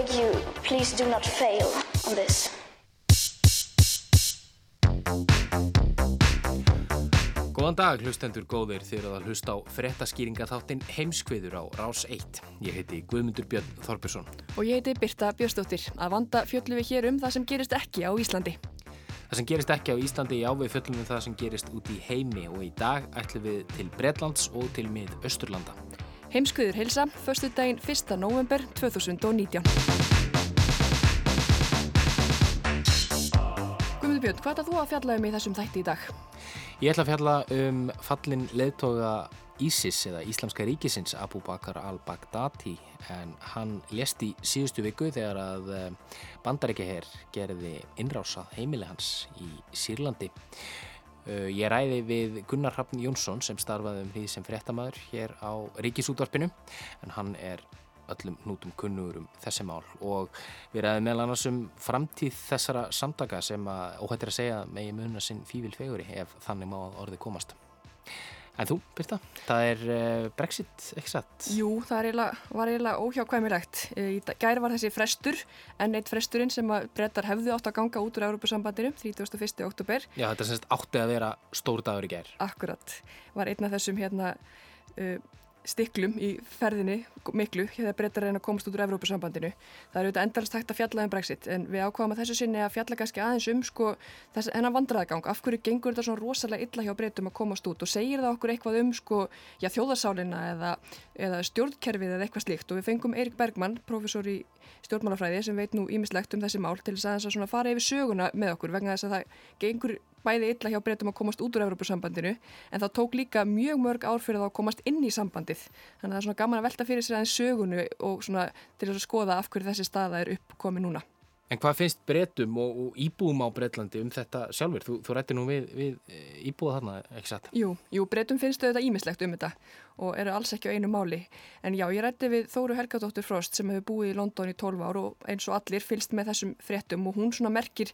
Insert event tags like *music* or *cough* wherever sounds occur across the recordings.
beg you, please do not fail on this. Góðan dag, hlustendur góðir þegar að hlusta á frettaskýringa þáttinn heimskviður á Rás 1. Ég heiti Guðmundur Björn Þorpesson. Og ég heiti Birta Björnsdóttir. Að vanda fjöllum við hér um það sem gerist ekki á Íslandi. Það sem gerist ekki á Íslandi í ávið fjöllum við það sem gerist út í heimi og í dag ætlum við til Breitlands og til mið Östurlanda. Heimskviður heilsa, förstu daginn 1. november 2019. Guðmundur Björn, hvað er þú að fjalla um í þessum þætti í dag? Ég ætla að fjalla um fallin leðtoga ISIS eða Íslamska ríkisins Abu Bakr al-Baghdadi en hann lést í síðustu viku þegar að bandarækjaher gerði innrásað heimili hans í Sýrlandi. Ég ræði við Gunnar Hrafn Jónsson sem starfaði um því sem fréttamaður hér á Ríkisútvarpinu en hann er öllum hnútum kunnugur um þessi mál og við ræðum meðal annars um framtíð þessara samtaka sem að óhættir að segja megi muna sinn fívil feguri ef þannig má orði komast. En þú, Birta, það er uh, Brexit, ekki satt? Jú, það eiginlega, var eiginlega óhjákvæmilegt. Í gæri var þessi frestur, en eitt fresturinn sem að brettar hefðu átt að ganga út úr Európa-sambandinu, 31. oktober. Já, þetta er semst átti að vera stór dagur í gæri. Akkurat, var einn af þessum hérna... Uh, stiklum í ferðinni miklu þegar breytar reyna að komast út úr Evrópusambandinu. Það er auðvitað endalast hægt að fjalla um Brexit en við ákváðum að þessu sinni að fjalla kannski aðeins um sko þess enna vandraðgang af hverju gengur þetta svona rosalega illa hjá breytum að komast út? Og segir það okkur eitthvað um sko já þjóðarsálina eða, eða stjórnkerfið eða eitthvað slíkt? Og við fengum Eirik Bergmann, professor í stjórnmálafræði sem veit nú ímislegt um þessi mál til þess að, að fara yfir söguna með okkur vegna þess að það gengur bæði illa hjá breytum að komast út úr Evrópusambandinu en það tók líka mjög mörg ár fyrir það að komast inn í sambandið þannig að það er svona gaman að velta fyrir sér aðeins sögunu og svona til að skoða af hverju þessi staða er uppkomið núna. En hvað finnst breytum og, og íbúum á Breitlandi um þetta sjálfur? Þú, þú rætti nú við, við íbúða þarna, ekki satt? Jú, jú breytum finnst auðvitað ímislegt um þetta og eru alls ekki á einu máli. En já, ég rætti við Þóru Helgadóttur Frost sem hefur búið í London í 12 ár og eins og allir fylst með þessum fréttum og hún svona merkir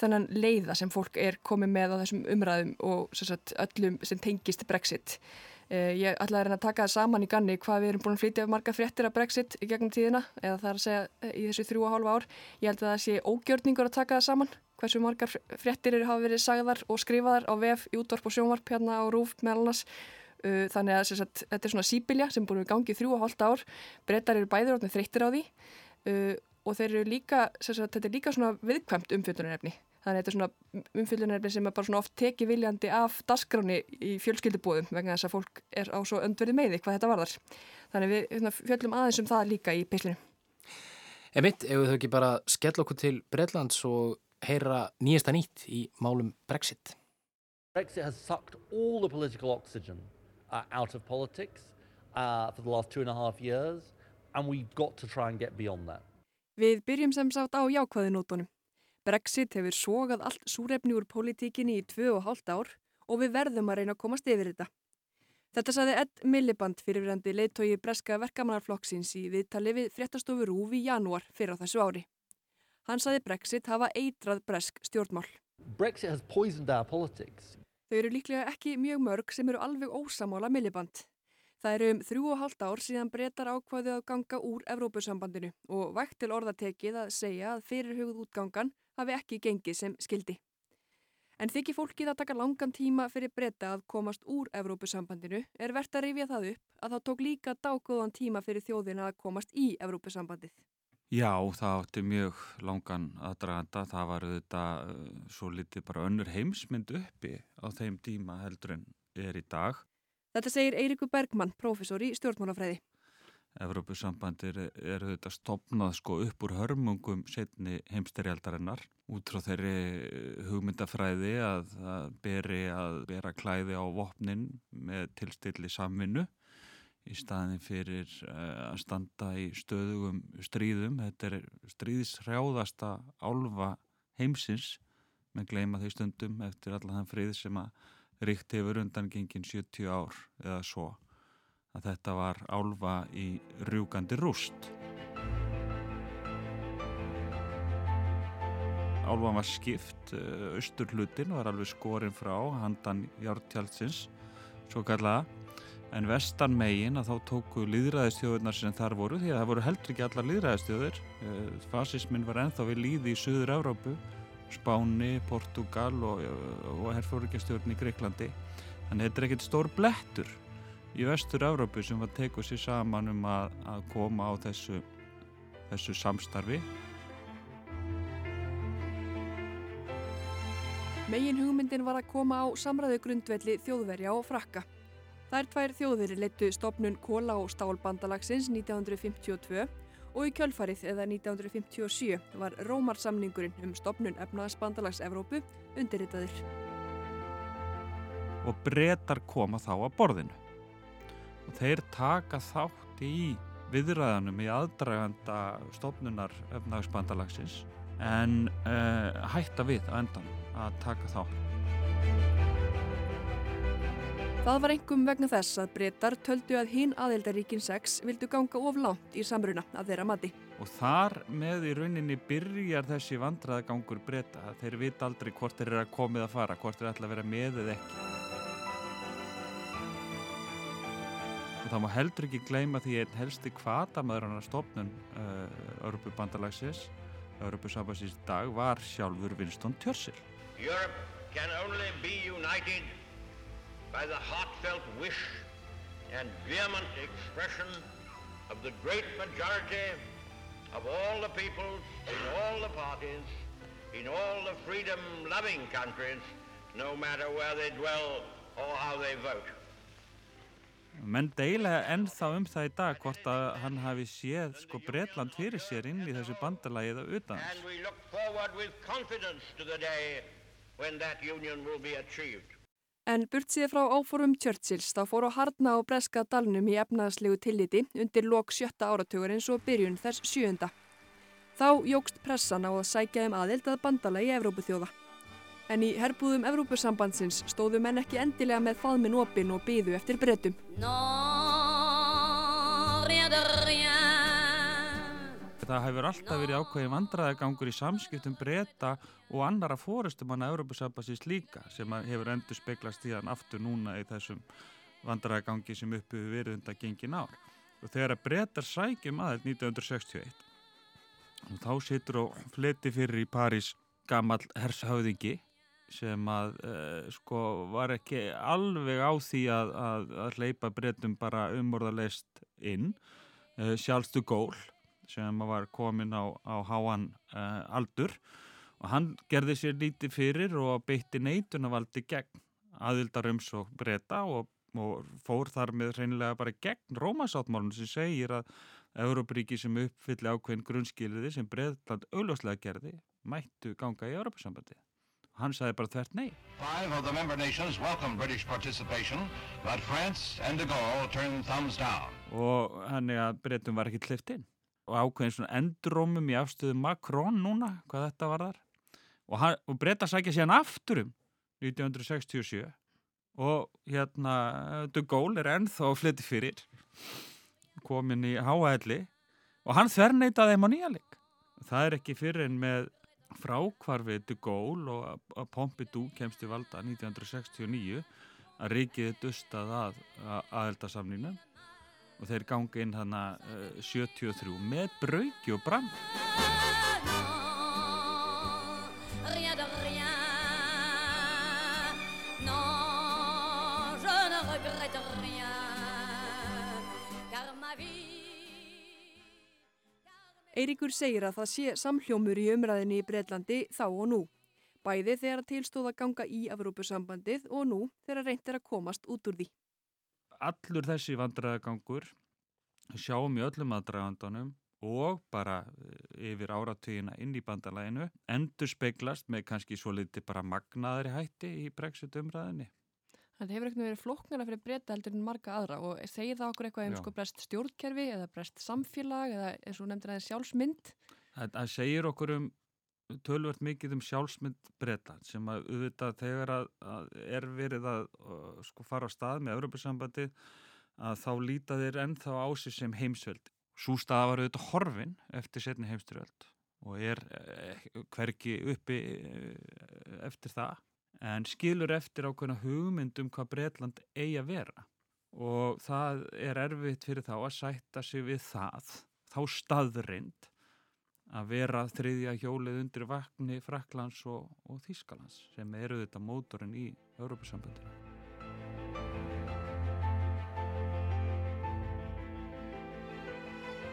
þennan leiða sem fólk er komið með á þessum umræðum og sagt, öllum sem tengist Brexit. Ég ætlaði að reyna að taka það saman í ganni hvað við erum búin að flytja marga fréttir af Brexit í gegnum tíðina eða það er að segja í þessu þrjú og hálfa ár. Ég held að það sé ógjörningur að taka það saman hversu margar fréttir eru hafa verið sagðar og skrifaðar á VF, Júdorp og Sjónvarp hérna á Rúf meðal annars. Þannig að sagt, þetta er svona sípilja sem búin við gangið þrjú og hálft ár. Brettar eru bæður átnið þreyttir á því og eru líka, sagt, þetta er líka svona viðkvæmt umfjöldunarefni. Þannig að þetta er svona umfyllunarefni sem er bara svona oft tekið viljandi af dasgráni í fjölskyldubóðum vegna þess að fólk er á svo öndverði meði hvað þetta varðar. Þannig við hérna, fjöllum aðeins um það líka í peislinu. Emitt, ef við þau ekki bara skell okkur til Breitlands og heyra nýjasta nýtt í málum Brexit. Brexit has sucked all the political oxygen uh, out of politics uh, for the last two and a half years and we've got to try and get beyond that. Við byrjum sem sagt á jákvæðinótonum. Brexit hefur sógað allt súrefni úr pólitíkinni í tvö og hálft ár og við verðum að reyna að komast yfir þetta. Þetta saði Ed Miliband fyrirverandi leittói breska verkamannarflokksins í viðtali við fréttastofu Rúf í janúar fyrir á þessu ári. Hann saði Brexit hafa eitrað bresk stjórnmál. Brexit has poisoned our politics. Þau eru líklega ekki mjög mörg sem eru alveg ósamála Miliband. Það eru um þrjú og hálft ár síðan breytar ákvaðið að ganga úr Evrópusambandinu og vægt til orðatekið að segja að fyrirhugð útgangan hafi ekki gengið sem skildi. En þykir fólkið að taka langan tíma fyrir breyta að komast úr Evrópusambandinu er verðt að rifja það upp að þá tók líka dágóðan tíma fyrir þjóðina að komast í Evrópusambandið. Já, það átti mjög langan aðdraganda. Það var þetta svo litið bara önnur heimsmynd uppi á þeim tíma heldur en er í dag. Þetta segir Eirikur Bergmann, professor í stjórnmálafræði. Evrópusambandir eru þetta stopnað sko upp úr hörmungum setni heimsterjaldarinnar út frá þeirri hugmyndafræði að það beri að vera klæði á vopnin með tilstilli samvinnu í staðin fyrir uh, að standa í stöðugum stríðum. Þetta er stríðshrjáðasta álfa heimsins með gleima því stundum eftir allan þann frið sem að ríkt hefur undan gengin 70 ár eða svo að þetta var álfa í rjúkandi rúst. Álfan var skipt, austur hlutin var alveg skorinn frá handan Jártjálsins, svo kallaða en vestan megin að þá tóku líðræðistjóðunar sem þar voru því að það voru heldur ekki allar líðræðistjóður eh, fasismin var enþá við líði í Suður Európu Spáni, Portugal og, og herrfórugjastjórn í Greiklandi þannig þetta er ekkert stór blettur í vestur Európu sem var tekuð sér saman um að, að koma á þessu, þessu samstarfi Megin hugmyndin var að koma á samræðu grundvelli þjóðverja og frakka Þær tvær þjóðir leittu stopnun Kóla og Stálbandalagsins 1952 og í kjölfarið eða 1957 var Rómarsamningurinn um stopnun efnaðsbandalags Evrópu undirritaður. Og breytar koma þá að borðinu. Og þeir taka þátt í viðræðanum í aðdraganda stopnunar efnaðsbandalagsins en uh, hætta við að endan að taka þátt. Það var engum vegna þess að breytar töldu að hinn aðeldaríkin 6 vildu ganga of langt í samruna að þeirra mati. Og þar með í rauninni byrjar þessi vandraðagangur breyta. Þeir vita aldrei hvort þeir eru að komið að fara, hvort þeir ætla að vera með eða ekki. Og það má heldur ekki gleyma því einn helsti kvatamöður á stofnun uh, Örbu bandalagsins, Örbu sambansins dag, var sjálfur Winston Churchill. Europe can only be united by the heartfelt wish and vehement expression of the great majority of all the peoples in all the parties, in all the freedom-loving countries, no matter where they dwell or how they vote. Menn deila ennþá um það í dag hvort að hann hafi séð sko Breitland fyrir sér inn í þessu bandalagi eða utan. And we look forward with confidence to the day when that union will be achieved. En burt síðan frá áforum Churchills þá fór á harna á breska dalnum í efnaðslegu tilliti undir lok sjötta áratugurins og byrjun þess sjöunda. Þá jógst pressan á að sækja þeim aðild að bandala í Evrópuþjóða. En í herbúðum Evrópusambandsins stóðu menn ekki endilega með faðminn opinn og byðu eftir breytum. Það hefur alltaf verið ákveðin vandraðagangur í samskiptum breyta og annara fórustumanna Európa-sambassins líka sem hefur endur speklast í hann aftur núna í þessum vandraðagangi sem við verið undan gengin ár. Og þegar að breytar sækjum aðeins 1961 og þá situr og fleti fyrir í París gammal hershauðingi sem að uh, sko var ekki alveg á því að, að, að hleypa breytum bara umorðarleist inn uh, sjálfstu gól sem var komin á, á háan uh, aldur og hann gerði sér lítið fyrir og beitti neitunarvaldi gegn aðildarums og breyta og, og fór þar með reynilega bara gegn Rómasáttmálun sem segir að Európaríki sem uppfylli ákveðin grunnskiliði sem Breitland augljóslega gerði mættu ganga í Európa-sambandi. Hann sagði bara þvert nei. Five of the member nations welcomed British participation, but France and de Gaulle turned thumbs down. Og hann er að Breitum var ekki klift inn. Og ákveðin svona endrómum í afstöðu Macron núna, hvað þetta var þar. Og, hann, og Breita sækja síðan afturum 1967 og hérna de Gaulle er ennþá flytti fyrir komin í háæðli og hann þverneitaði þeim á nýjalik. Það er ekki fyrir en með frákvarfið de Gaulle og að Pompidou kemst í valda 1969 að ríkið dustað að aðeldasamninu og þeir gangi inn hana uh, 73 með brauki og brand. Eiríkur segir að það sé samhljómur í umræðinni í Breitlandi þá og nú. Bæði þegar tilstóð að ganga í Evrópusambandið og nú þegar reyndir að komast út úr því. Allur þessi vandræðagangur sjáum í öllum aðdragandanum og bara yfir áratugina inn í bandalæginu endur speiklast með kannski svo liti bara magnaðri hætti í brexit umræðinni. Þetta hefur ekkert verið flokknara fyrir breyta heldur en marga aðra og segir það okkur eitthvað um sko breyst stjórnkerfi eða breyst samfélag eða eins og nefndir aðeins sjálfsmynd? Það segir okkur um tölvört mikið um sjálfsmynd breyta sem að auðvitað þegar að, að er verið að sko fara á stað með Európa-sambandi að þá líta þeir ennþá á sig sem heimsveld. Svo stað var auðvitað horfin eftir setni heimsturöld og er eh, hverki uppi eh, eftir það en skilur eftir ákveðna hugmyndum hvað Breitland eigi að vera og það er erfitt fyrir þá að sætta sig við það þá staðrind að vera þriðja hjólið undir vakni Fraklands og, og Þískalands sem eru þetta mótorinn í Európa-sambandinu.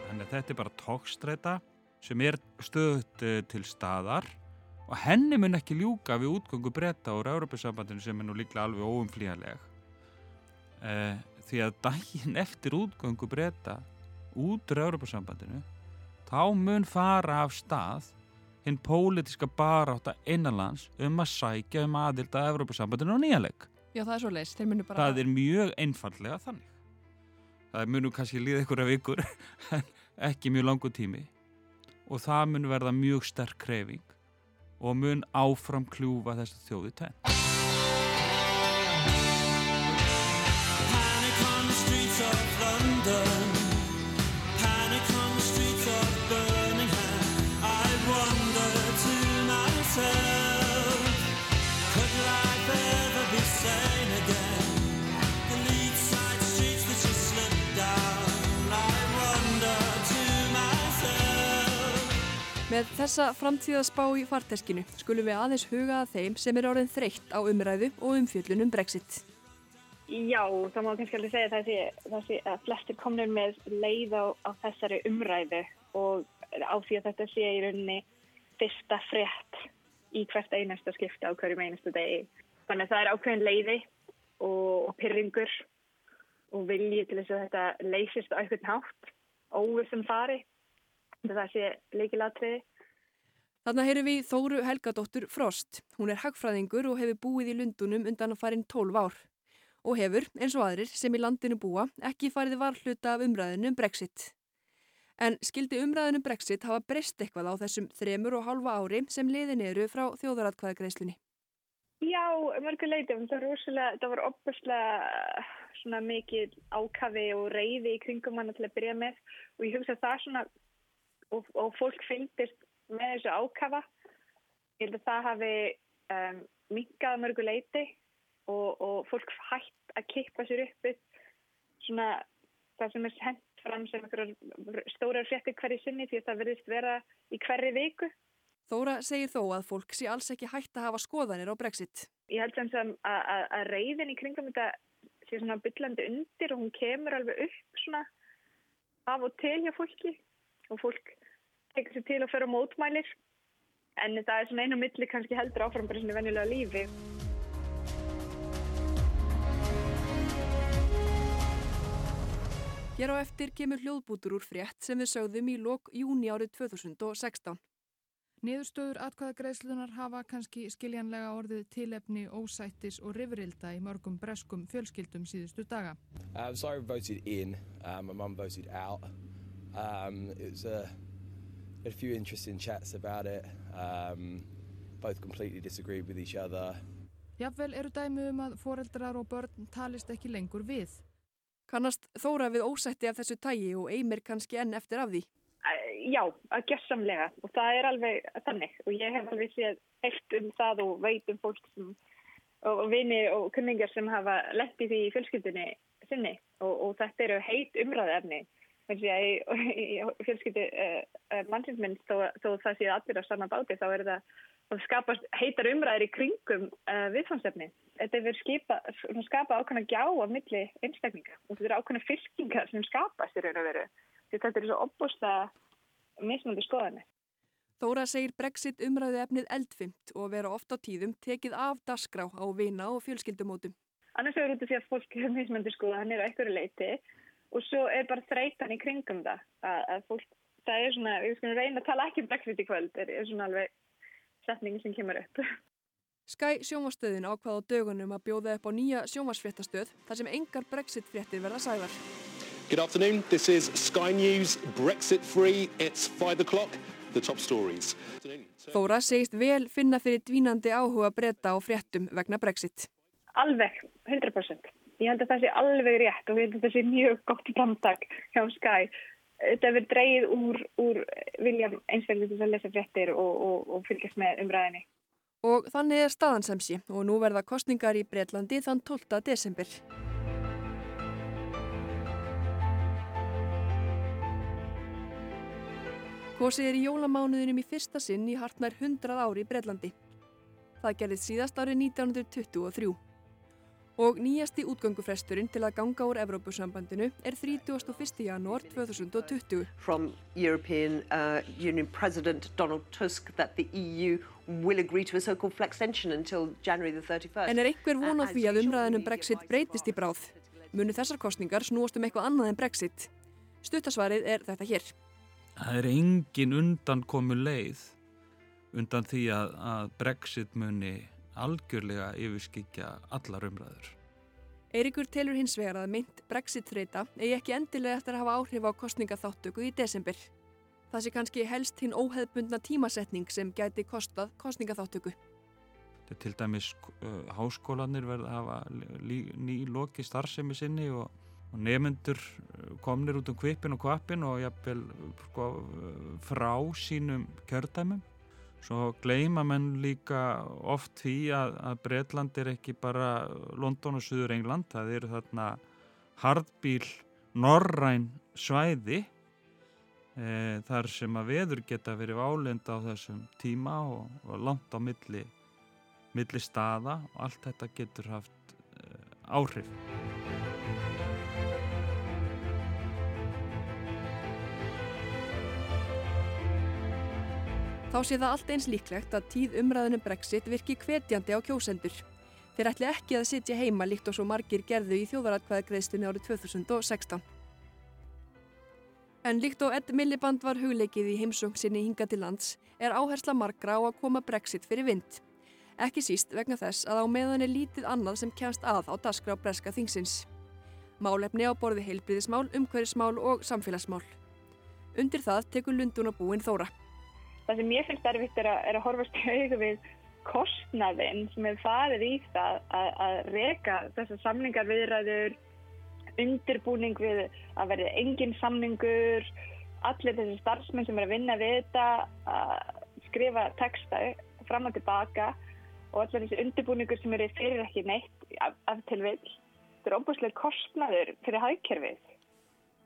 Þannig að þetta er bara tókstreita sem er stöðut eh, til staðar og henni mun ekki ljúka við útgöngu breyta úr Európa-sambandinu sem er nú líklega alveg óumflíjanleg eh, því að daginn eftir útgöngu breyta út úr Európa-sambandinu þá mun fara af stað hinn pólitiska baráta innanlands um að sækja um aðild að Európa-sambandinu og nýjanleg Já það er svo leist, þeir munu bara Það er mjög einfallega þannig. Það munu kannski líða ykkur af ykkur en ekki mjög langu tími. Og það mun verða mjög sterk kreyfing og mun áfram kljúfa þessu þjóði tenn. Með þessa framtíðaspá í farteskinu skulum við aðeins huga að þeim sem er orðin þreytt á umræðu og umfjöllunum Brexit. Já, það má kannski alveg segja þessi, þessi að flestir komnir með leið á, á þessari umræðu og á því að þetta sé í rauninni fyrsta frétt í hvert einasta skipta á hverjum einastu degi. Þannig að það er ákveðin leiði og, og pyrringur og vilji til þess að þetta leysist á eitthvað nátt, óvissum fari það sé leikilatriði. Þannig heyrum við Þóru Helgadóttur Frost. Hún er hagfræðingur og hefur búið í Lundunum undan að farin 12 ár. Og hefur, eins og aðrir sem í landinu búa, ekki farið varhluta af umræðinu um Brexit. En skildi umræðinu um Brexit hafa breyst eitthvað á þessum þremur og halva ári sem liðin eru frá þjóðaratkvæðagreislunni? Já, mörguleitum. Það það var opuslega mikið ákafi og reyði í kringum hana til að byrja með og ég hugsa að það svona og, og fólk fylgist með þessu ákafa. Ég held að það hafi um, minkað mörgu leiti og, og fólk hægt að kippa sér uppið svona það sem er hendt fram sem stórar fréttir hverju sinni því að það verðist vera í hverju viku. Þóra segir þó að fólk sé alls ekki hægt að hafa skoðanir á Brexit. Ég held sem að, að, að reyðin í kringum þetta sé svona byllandi undir og hún kemur alveg upp svona af og til hjá fólki og fólk tekur sér til að fyrir á mótmælir en það er svona einu milli kannski heldur áfram bara svona venjulega lífi. Hér á eftir kemur hljóðbútur úr frétt sem við sögðum í lok júni árið 2016. Niðurstöður atkvæðagreislunar hafa kannski skiljanlega orðið tilefni ósættis og rifrilda í mörgum breskum fjölskyldum síðustu daga. Um, so I voted in, um, my mum voted out. Um, it was a, a few interesting chats about it. Um, both completely disagreed with each other. Jafnvel eru dæmi um að foreldrar og börn talist ekki lengur við. Kannast þóra við ósætti af þessu tægi og eimir kannski enn eftir af því? Já, að gessamlega og það er alveg þannig og ég hef alveg séð eitt um það og veit um fólk sem, og vini og kunningar sem hafa lett í því í fjölskyldunni sinni og, og þetta eru heit umræðefni *laughs* í, fjölskyldu uh, uh, mannsinsminn þó, þó það séð allir á saman báti þá er það það skapast heitar umræðir í kringum uh, viðfansefni. Þetta er verið skipa, skapa ákveðna gjá á milli einstaklinga og þetta eru ákveðna fylkingar sem skapast í raun og veru. Þetta er svo opbústa mismöndi skoðanir. Þóra segir Brexit umræðu efnið eldfimt og vera ofta á tíðum tekið af dasgrá á vina og fjölskyldumótum. Annars er af því að fólk er mismöndi skoðanir á einhverju leiti og svo er bara þreytan í kringum það að, að fólk, það er svona, við skulum reyna að tala ekki um Brexit í kvöld, er, er svona alveg setning sem kemur upp. Sky sjónvarstöðin ákvað á dögunum að bjóða upp á nýja sjónvarsfréttastöð þar sem engar Brexit-fréttir verða sæðar. Good afternoon, this is Sky News, Brexit free, it's 5 o'clock, the top stories. Þóra segist vel finna fyrir dvínandi áhuga breyta á fréttum vegna Brexit. Alveg, 100%. Ég held að það sé alveg rétt og ég held að það sé mjög gott framtak hjá Sky. Þetta hefur dreyið úr, úr vilja einstaklega að lesa fréttir og, og, og fylgjast með umræðinni. Og þannig er staðansemsi og nú verða kostningar í Breitlandi þann 12. desember. Kosið er í jólamánuðinum í fyrsta sinn í hartnær 100 ári í Breitlandi. Það gerðið síðast árið 1923. Og nýjasti útgöngufresturinn til að ganga úr Evrópusambandinu er 31. janúar 2020. From European uh, Union President Donald Tusk that the EU will agree to a so-called flextension until January the 31st. En er einhver von á því að umræðinum Brexit breytist í bráð? Munu þessar kostningar snúast um eitthvað annað en Brexit? Stuttasvarið er þetta hér. Það er engin undan komu leið undan því að, að Brexit muni algjörlega yfirskikja allar umræður. Eiríkur telur hins vegar að mynd Brexit-þreita eigi ekki endilega eftir að hafa áhrif á kostningaþáttöku í desember. Það sé kannski helst hinn óheðbundna tímasetning sem gæti kostað kostningaþáttöku. Þetta er til dæmis uh, háskólanir verða að hafa ný loki starfsemi sinni og, og nefnendur komnir út um kvipin og kvapin og jafnvel sko, frá sínum kjördæmum. Svo gleima menn líka oft því að, að Breitland er ekki bara London og Suður England, það eru þarna hardbíl norræn svæði e, þar sem að veður geta verið válend á þessum tíma og, og langt á milli, milli staða og allt þetta getur haft e, áhrif. Þá sé það allt eins líklegt að tíð umræðunum Brexit virki hvetjandi á kjósendur. Þeir ætli ekki að sitja heima líkt og svo margir gerðu í þjóðaratkvæðagreðstunni árið 2016. En líkt og Ed Milliband var hugleikið í heimsung sinni hinga til lands er áhersla margra á að koma Brexit fyrir vind. Ekki síst vegna þess að á meðan er lítið annað sem kjænst að á dasgra á breska þingsins. Málefni á borði heilbriðismál, umhverfismál og samfélagsmál. Undir það tekur Lundun og búin Þóra. Það sem ég finnst erfitt er að, er að horfast í auðu við kostnaðinn sem hefur farið í það að, að reka þessar samningar viðræður, undirbúning við að verði engin samningur, allir þessi starfsmenn sem er að vinna við þetta, að skrifa texta fram og tilbaka og allir þessi undirbúningur sem eru fyrir ekki neitt af, af tilvill. Þetta er óbúslega kostnaður fyrir hægkerfið.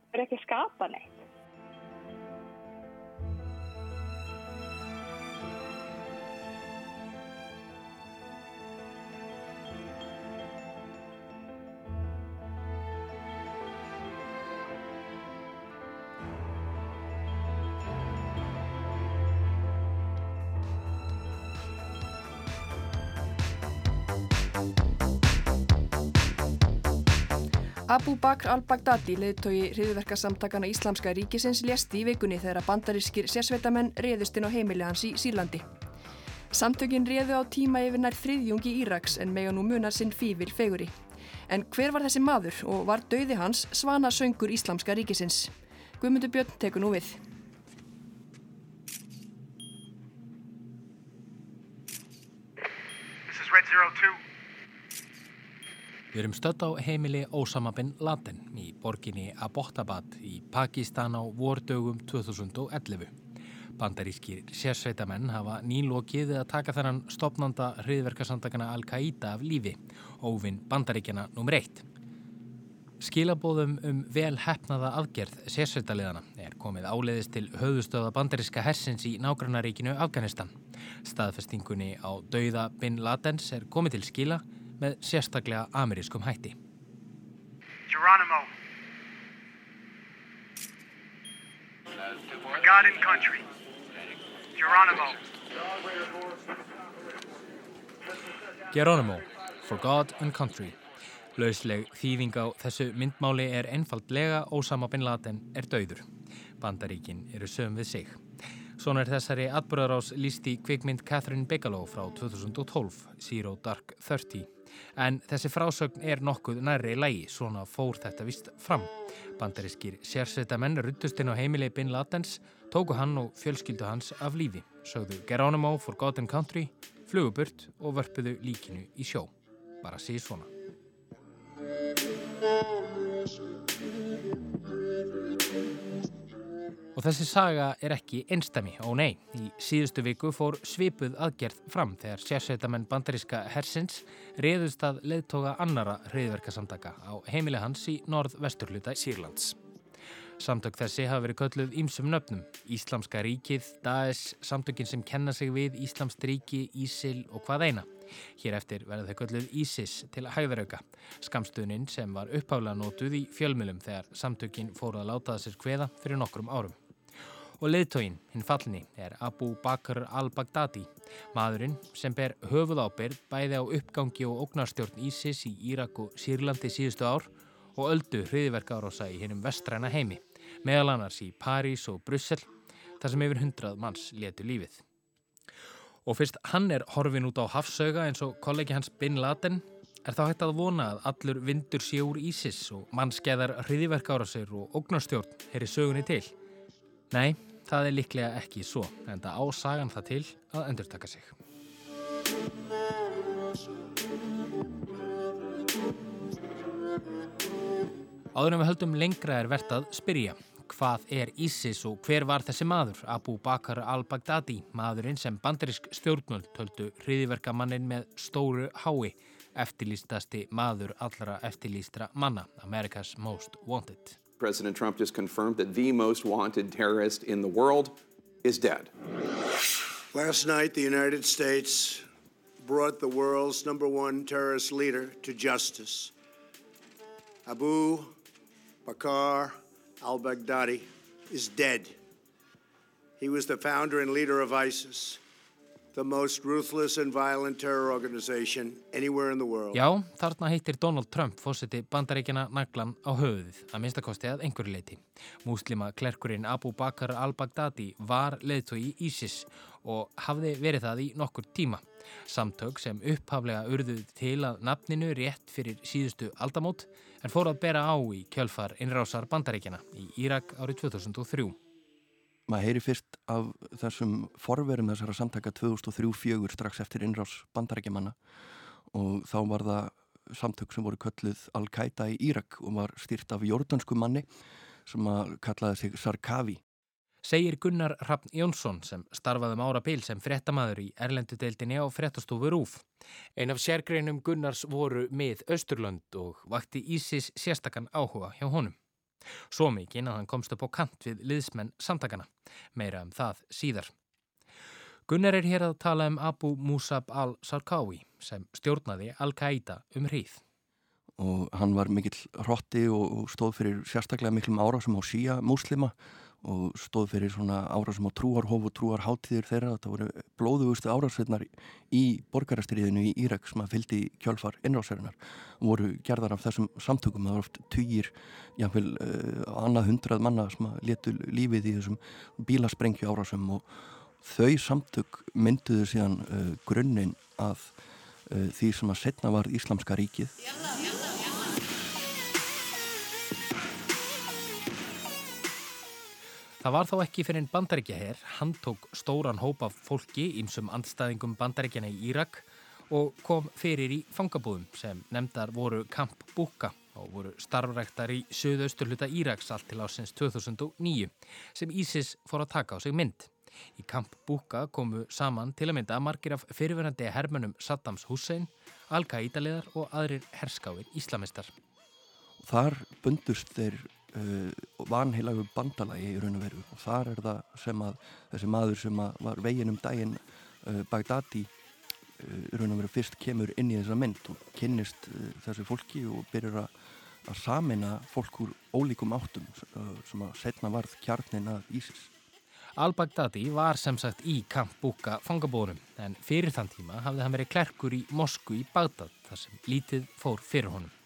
Það er ekki að skapa neitt. Abu Bakr al-Baghdadi, leðtogi hriðverkasamtakana Íslamska ríkisins, lesti í vikunni þegar bandarískir sérsveitamenn reðust inn á heimili hans í Sýrlandi. Samtökin reðu á tíma yfir nær þriðjungi Íraks en mega nú munar sinn fývil feguri. En hver var þessi maður og var dauði hans svana söngur Íslamska ríkisins? Guðmundur Björn tekur nú við. This is Red Zero Two. Við erum stödd á heimili Osama bin Laden í borginni Abbottabad í Pakistan á vordögum 2011. Bandarískir sérsveitamenn hafa nýlokið að taka þennan stopnanda hriðverkasamtakana Al-Qaida af lífi, óvinn bandaríkjana nr. 1. Skilabóðum um vel hefnaða aðgerð sérsveitaliðana er komið áleiðist til höfustöða bandaríska hersins í nágrannaríkinu Afganistan. Staðfestingunni á dauða bin Ladens er komið til skila með sérstaklega amerískum hætti. Geronimo. For God and country. Geronimo. Geronimo. For God and country. Lausleg þýðing á þessu myndmáli er einfaldlega Ósama bin Laden er dauður. Bandaríkin eru sögum við sig. Svona er þessari atbyrðarás líst í kvikmynd Catherine Bigelow frá 2012, Zero Dark Thirty. En þessi frásögn er nokkuð nærri í lægi, svona fór þetta vist fram. Bandarískir sérsveita menn ruttust inn á heimilið Bin Ladens, tóku hann og fjölskyldu hans af lífi, sögðu Geronimo for God and Country, fluguburt og vörpuðu líkinu í sjó. Bara síð svona. Og þessi saga er ekki einstami, ó nei. Í síðustu viku fór svipuð aðgerð fram þegar sérsveitamenn bandaríska hersins reyðust að leðtoga annara reyðverkasamtaka á heimili hans í norð-vesturluta Sýrlands. Samtök þessi hafa verið kölluð ímsum nöfnum. Íslamska ríkið, Daesh, samtökin sem kenna sig við Íslamst ríki, Ísil og hvað eina. Hér eftir verða þau kölluð Ísis til hæðarauka. Skamstuðnin sem var uppháðlega nótuð í fjölmjölum þegar samtökin fóruð að láta það sér kveða fyrir nokkrum árum og leðtógin, hinn fallni, er Abu Bakr al-Baghdadi, maðurinn sem ber höfuð ábyrð bæði á uppgangi og ógnarstjórn Ísis í Írak og Sýrlandi síðustu ár og öldu hriðverka árása í hinnum vestræna heimi, meðal annars í París og Brussel, þar sem yfir hundrað manns letu lífið. Og fyrst hann er horfin út á hafsauga eins og kollegi hans Bin Laden, er þá hægt að vona að allur vindur sé úr Ísis og mannskeðar hriðverka árásir og ógnarstjórn heyri sögunni til. Nei, það er líklega ekki svo, en það ásagan það til að endurtaka sig. Áður en við höldum lengra er verðt að spyrja. Hvað er ISIS og hver var þessi maður, Abu Bakr al-Baghdadi, maðurinn sem bandarisk stjórnmöld töldu hriðiverkamannin með stóru hái, eftirlýstasti maður allra eftirlýstra manna, America's Most Wanted. President Trump just confirmed that the most wanted terrorist in the world is dead. Last night, the United States brought the world's number one terrorist leader to justice. Abu Bakr al Baghdadi is dead. He was the founder and leader of ISIS. Já, þarna heitir Donald Trump fósiti bandaríkjana naglan á höfuðið, að minnstakosti að einhverju leiti. Múslima klerkurinn Abu Bakr al-Baghdadi var leðtói í ISIS og hafði verið það í nokkur tíma. Samtök sem upphaflega urðuð til að nafninu rétt fyrir síðustu aldamót en fór að bera á í kjölfar innrásar bandaríkjana í Írak árið 2003 maður heyri fyrst af þessum forverum þessara samtaka 2003-04 strax eftir innrás bandarækjumanna og þá var það samtök sem voru kölluð Al-Qaida í Írak og var styrt af jordansku manni sem að kallaði sig Sarkavi. Segir Gunnar Rappn Jónsson sem starfaði um ára bil sem frettamæður í Erlendudeildinni á frettastofu Rúf. Ein af sérgreinum Gunnars voru með Östurlönd og vakti Ísis sérstakann áhuga hjá honum. Svo mikinn að hann komst upp á kant við liðsmenn samtakana. Meira um það síðar. Gunnar er hér að tala um Abu Musab al-Sarkawi sem stjórnaði Al-Qaida um hríð. Og hann var mikill hrotti og stóð fyrir sérstaklega miklum árásum á síja muslima og stóð fyrir svona árásum á trúarhof og trúarháttíðir þeirra. Þetta voru blóðugustu árásveitnar í borgarastriðinu í Írak sem að fyldi kjálfar innrásarinnar og voru gerðar af þessum samtökum. Það voru oft týjir, jáfnveil uh, annað hundrað manna sem að letu lífið í þessum bílasprengju árásum og þau samtök mynduðu síðan uh, grunninn að uh, því sem að setna var Íslamska ríkið. Það var þó ekki fyrir en bandaríkjaher, hann tók stóran hóp af fólki ímsum andstæðingum bandaríkjana í Írak og kom fyrir í fangabúðum sem nefndar voru Camp Buka og voru starfræktar í söðausturluta Íraks allt til ásins 2009 sem Ísis fór að taka á sig mynd. Í Camp Buka komu saman til að mynda margir af fyrirverandi hermönum Saddams Hussein, Al-Qaida-leðar og aðrir herskáir íslamistar. Þar bundust þeir vanheilagu bandalagi í raun og veru og þar er það sem að þessi maður sem var veginn um daginn uh, Bagdadi uh, raun og veru fyrst kemur inn í þessa mynd og kynnist uh, þessu fólki og byrjar að, að samina fólk úr ólíkum áttum uh, sem að setna varð kjarnin að Ísis. Al-Baghdadi var sem sagt í Camp Buka fangabórum en fyrir þann tíma hafði hann verið klerkur í Mosku í Bagdad þar sem lítið fór fyrir honum.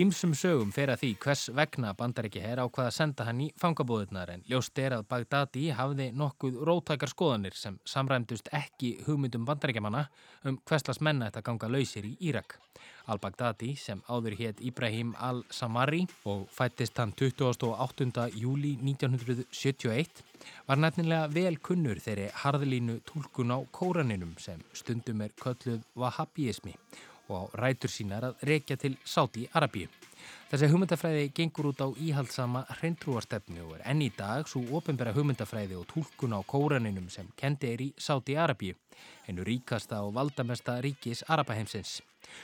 Ímsum sögum fer að því hvers vegna bandarækja herr á hvað að senda hann í fangabóðunar en ljóst er að Bagdadi hafði nokkuð róttakar skoðanir sem samræmdust ekki hugmyndum bandarækjamanna um hverslas menna þetta ganga lausir í Írak. Al-Baghdadi sem áður hétt Ibrahim al-Samari og fættist hann 28. júli 1971 var nefnilega vel kunnur þeirri harðlínu tólkun á kóraninum sem stundum er kölluð vahabíismi og á rætur sínar að reykja til Sáti Arabíu. Þessi hugmyndafræði gengur út á íhaldsama hreintrúarstefnu og er enn í dag svo ofinbæra hugmyndafræði og tólkun á kóraninum sem kendi er í Sáti Arabíu, hennu ríkasta og valdamesta ríkis Arabaheimsins.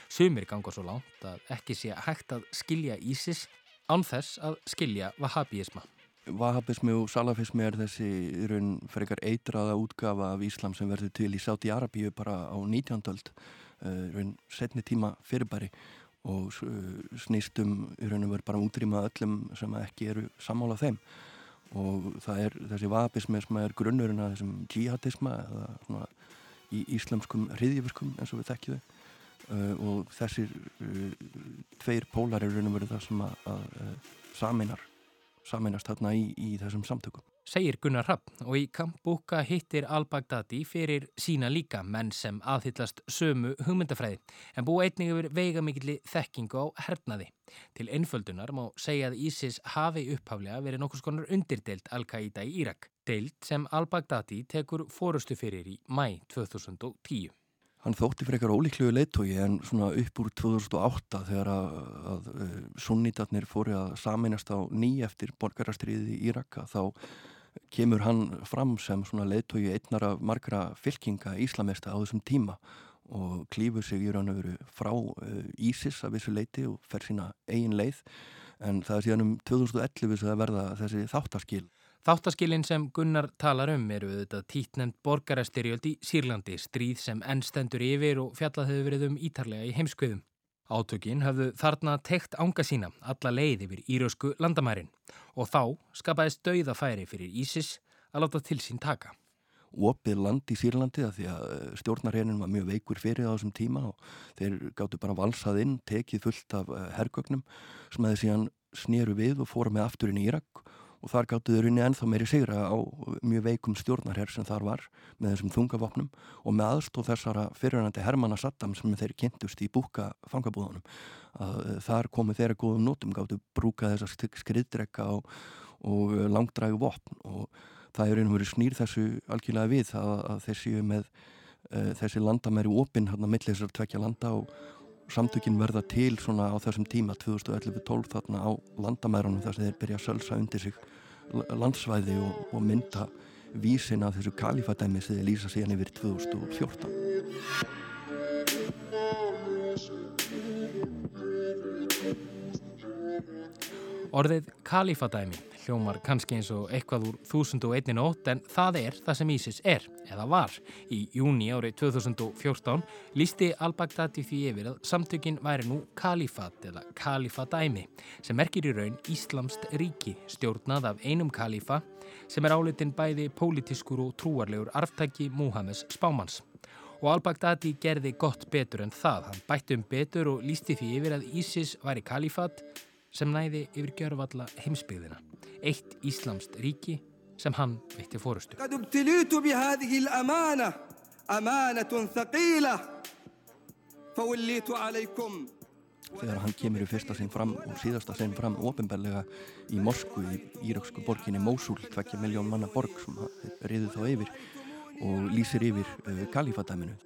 Sumir ganga svo langt að ekki sé hægt að skilja Ísis án þess að skilja vahabíisma. Vahabismi og salafismi er þessi raun frekar eitraða útgafa af Íslam sem verður til í Sáti Arabíu bara á 19. öld raun setni tíma fyrirbæri og eh, snýstum í raun og veru bara útrýma öllum sem ekki eru sammála þeim. Og það er þessi vahabismi sem er grunnurinn að þessum jihadisma eða svona í íslamskum hriðjöfuskum eins og við þekkjum þau. Uh, og þessir uh, tveir pólar er raun og veru það sem að, að, að saminar saminast þarna í, í þessum samtökum segir Gunnar Rapp og í Kambuka hittir al-Baghdadi fyrir sína líka menn sem aðhyllast sömu hugmyndafræði en búa einnig yfir veigamikli þekkingu á hernaði. Til einföldunar má segja að Ísis hafi upphaflega verið nokkus konar undirdelt Al-Qaida í Írak, deilt sem al-Baghdadi tekur fórustu fyrir í mæ 2010. Hann þótti eitthvað ólíklegu leittói en svona upp úr 2008 þegar að, að, að sunnitarnir fóri að saminast á ný eftir borgarastriði í Íraka þá kemur hann fram sem svona leittói einnar af margra fylkinga íslamesta á þessum tíma og klýfur sig í raun og veru frá Ísis af þessu leiti og fer sína eigin leið. En það er síðan um 2011 að verða þessi þáttaskil Þáttaskilin sem Gunnar talar um eru auðvitað títnend borgarastyrjöld í Sýrlandi, stríð sem ennstendur yfir og fjallað hefur verið um ítarlega í heimskviðum. Átökin hafðu þarna tekt ánga sína alla leið yfir írösku landamærin og þá skapaðist dauðafæri fyrir Ísis að láta til sín taka. Opið land í Sýrlandi að því að eh, stjórnarhernin var mjög veikur fyrir á þessum tíma og þeir gáttu bara valsað inn, tekið fullt af eh, herrgögnum sem þeir síðan sneru við og fóra með afturinn í Írak og þar gáttu þau runni ennþá meiri sigra á mjög veikum stjórnarherr sem þar var með þessum þungavopnum og með aðstóð þessara fyrirhandi Hermanna Saddam sem þeir kynntust í búka fangabúðunum. Að eh, þar komu þeirra góðum nótum gáttu brúka þessar skriðdrekka og, og langdrægu vopn. Og það er einhverju snýr þessu algjörlega við að, að þeir séu með uh, þessi landamæri opinn hérna millir þessar tvekja landa og samtökin verða til svona á þessum tíma 2011-12 þarna á landamærunum þar sem þeir byrja að sölsa undir sig landsvæði og, og mynda vísin af þessu kalifadæmi sem þeir lýsa síðan yfir 2014 Orðið kalifadæmi hljómar kannski eins og eitthvað úr 1001 nótt en það er það sem Ísis er, eða var. Í júni árið 2014 lísti al-Baghdadi því yfir að samtökin væri nú kalifat eða kalifadæmi sem merkir í raun Íslamst ríki stjórnað af einum kalifa sem er álitin bæði pólitískur og trúarlegur arftæki Múhammes spámans. Og al-Baghdadi gerði gott betur en það. Hann bætti um betur og lísti því yfir að Ísis væri kalifat sem næði yfir gjörfalla heimsbyggðina. Eitt Íslamst ríki sem hann veitti fórustu. Þegar hann kemur í fyrsta sinn fram og síðasta sinn fram ofinbellega í Moskvu í íraksku borginni Mosul, 2 miljón manna borg sem riður þá yfir og lýsir yfir uh, kalifadæminu.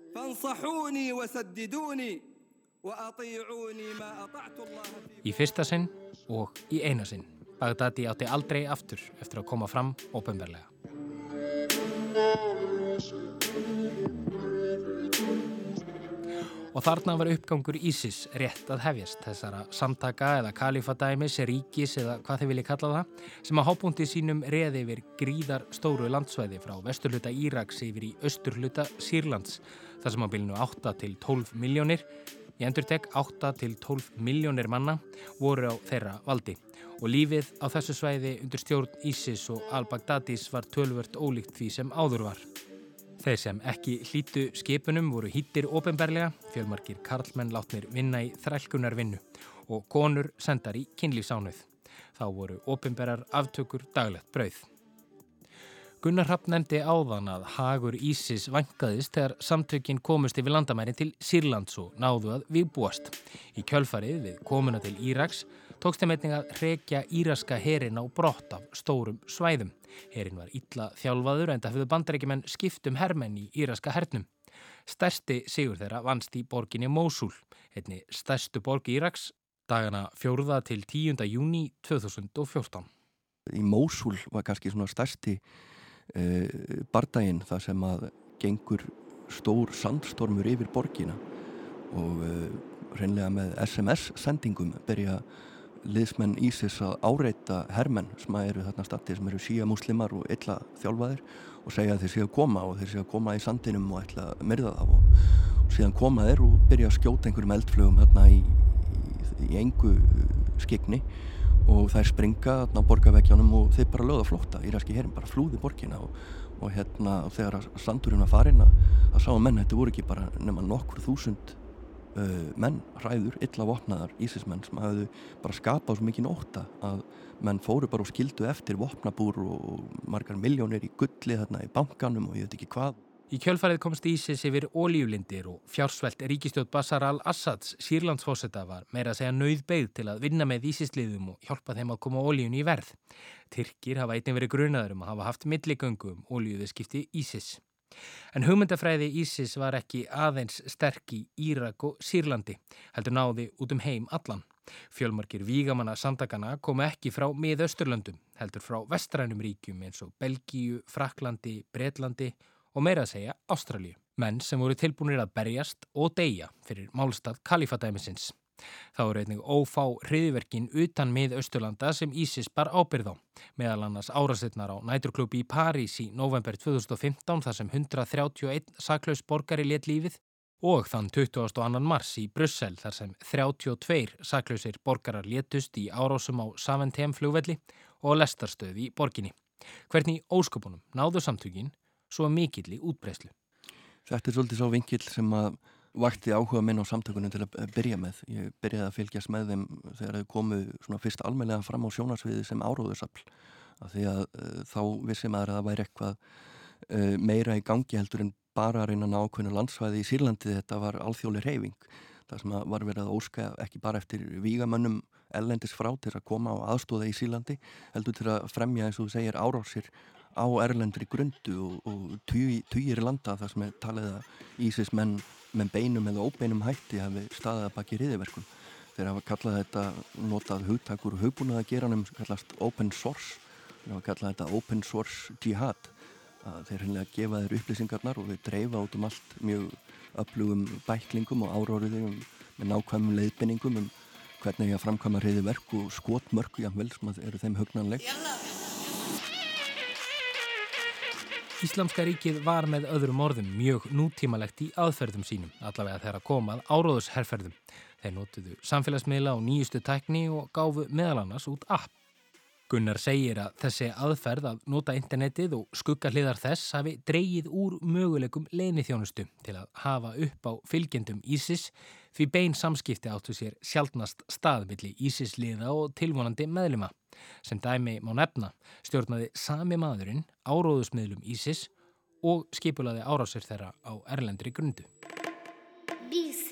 Í fyrsta sinn og í eina sinn. Bagdadi átti aldrei aftur eftir að koma fram ópenbarlega. Og þarna var uppgangur Ísis rétt að hefjast þessara samtaka eða kalifadæmis, ríkis eða hvað þið vilja kalla það sem að hábúndi sínum reði yfir gríðar stóru landsvæði frá vesturluta Íraks yfir í austurluta Sýrlands þar sem á bylnu 8 til 12 miljónir Ég endur tek 8 til 12 miljónir manna voru á þeirra valdi og lífið á þessu svæði undir stjórn Ísis og al-Baghdadis var tölvört ólíkt því sem áður var. Þeir sem ekki hlítu skipunum voru hýttir ofinberlega, fjölmarkir karlmenn látnir vinna í þrælkunar vinnu og konur sendar í kynlífsánuð. Þá voru ofinberar aftökur daglegt brauð. Gunnar Rapp nefndi áðan að hagur Ísis vangaðist þegar samtökin komust yfir landamæri til Sýrlands og náðu að viðbúast. Í kjölfarið við komuna til Íraks tókst þeim einnig að rekja íraska herin á brott af stórum svæðum. Herin var illa þjálfaður en það höfðu bandarækjumenn skiptum hermenn í íraska hernum. Stærsti sigur þeirra vannst í borginni Mósul, einni stærstu borg Íraks, dagana 4. til 10. júni 2014. Í Mósul var kannski svona stærsti e, bardaginn þar sem að gengur stór sandstormur yfir borgina og e, reynlega með SMS-sendingum byrja liðsmenn Ísis að áreita hermenn sem eru þarna stati sem eru síja múslimar og illa þjálfaðir og segja að þeir séu að koma og þeir séu að koma í sandinum og ætla að myrða það og, og síðan koma þeir og byrja að skjóta einhverjum eldflögum hérna í, í, í engu skikni og þær springa á borgarveggjónum og þeir bara löða flótta íraski herin bara flúði borgina og, og hérna og þegar sandurinn var farin að sá að menn þetta voru ekki bara nema nokkur þúsund uh, menn hræður, illa vopnaðar ísismenn sem hafðu bara skapað svo mikið nótta að menn fóru bara og skildu eftir vopnabúr og margar miljónir í gulli þarna í bankanum og ég veit ekki hvað Í kjölfarið komst Ísis yfir ólíulindir og fjársvelt ríkistjótt Bashar al-Assads sírlandsfósetta var meira að segja nauðbeigð til að vinna með Ísisliðum og hjálpa þeim að koma ólíun í verð. Tyrkir hafa einnig verið grunaður um að hafa haft milligöngu um ólíuði skipti Ísis. En hugmyndafræði Ísis var ekki aðeins sterk í Írak og Sýrlandi, heldur náði út um heim allan. Fjölmarkir vígamanna samtakana komu ekki frá miðausturlöndum, heldur frá vestrænum ríkjum eins og Belgíu, Fraklandi, Breitlandi og meira að segja Ástralju. Menn sem voru tilbúinir að berjast og deyja fyrir málstað kalifadæmisins. Þá eru einnig ófá hriðverkin utan mið Östurlanda sem Ísis bar ábyrð á. Meðal annars árasetnar á næturklúpi í París í november 2015 þar sem 131 saklaus borgari let lífið og þann 22. mars í Brussel þar sem 32 saklausir borgarar letust í árásum á Saventem flugvelli og lestarstöði í borginni. Hvernig ósköpunum náðu samtökin svo mikill í útbreyslu. Þetta er svolítið svo vinkill sem að vakti áhuga minn á samtökunum til að byrja með. Ég byrjaði að fylgjast með þeim þegar þau komu svona fyrst almeinlega fram á sjónarsviði sem áróðursafl. Af því að uh, þá vissi maður að það væri eitthvað uh, meira í gangi heldur en bara að reyna nákvæmlega landsvæði í Sýrlandi þetta var alþjóli reyfing. Það sem var verið að óska ekki bara eftir vígamönnum ellendis frá til að koma á aðstóða í Sýrlandi heldur til að fremja eins og þú segir árásir á erlendri grundu og, og týjir landa þar sem er talið að Ísis menn með beinum eða óbeinum hætti hafi staðið að baki riðiverkum. Þeir hafa kallað þetta, notað hugtakur og hugbúnaða geranum sem kallast open source. Þeir hafa kallað þetta open source jihad. Að þeir hennilega gefa þeir upplýsingarnar og þeir dreifa út um allt mjög öflugum bæklingum og áróriðum með nákvæmum leiðbenningum um hvernig ég að framkvæma riðiverk og skotmörku jáfnvel sem eru þeim hugnanleg. Íslamska ríkið var með öðrum orðum mjög nútímalegt í aðferðum sínum, allavega þegar að komað áróðusherrferðum. Þeir notuðu samfélagsmiðla og nýjustu tækni og gáfu meðal annars út app. Gunnar segir að þessi aðferð að nota internetið og skugga hliðar þess hafi dreyið úr möguleikum leinithjónustu til að hafa upp á fylgjendum Ísis því bein samskipti áttu sér sjálfnast staðmilli Ísis liða og tilvonandi meðluma. Sem dæmi má nefna stjórnaði sami maðurinn áróðusmiðlum Ísis og skipulaði árásir þeirra á erlendri grundu. Bís.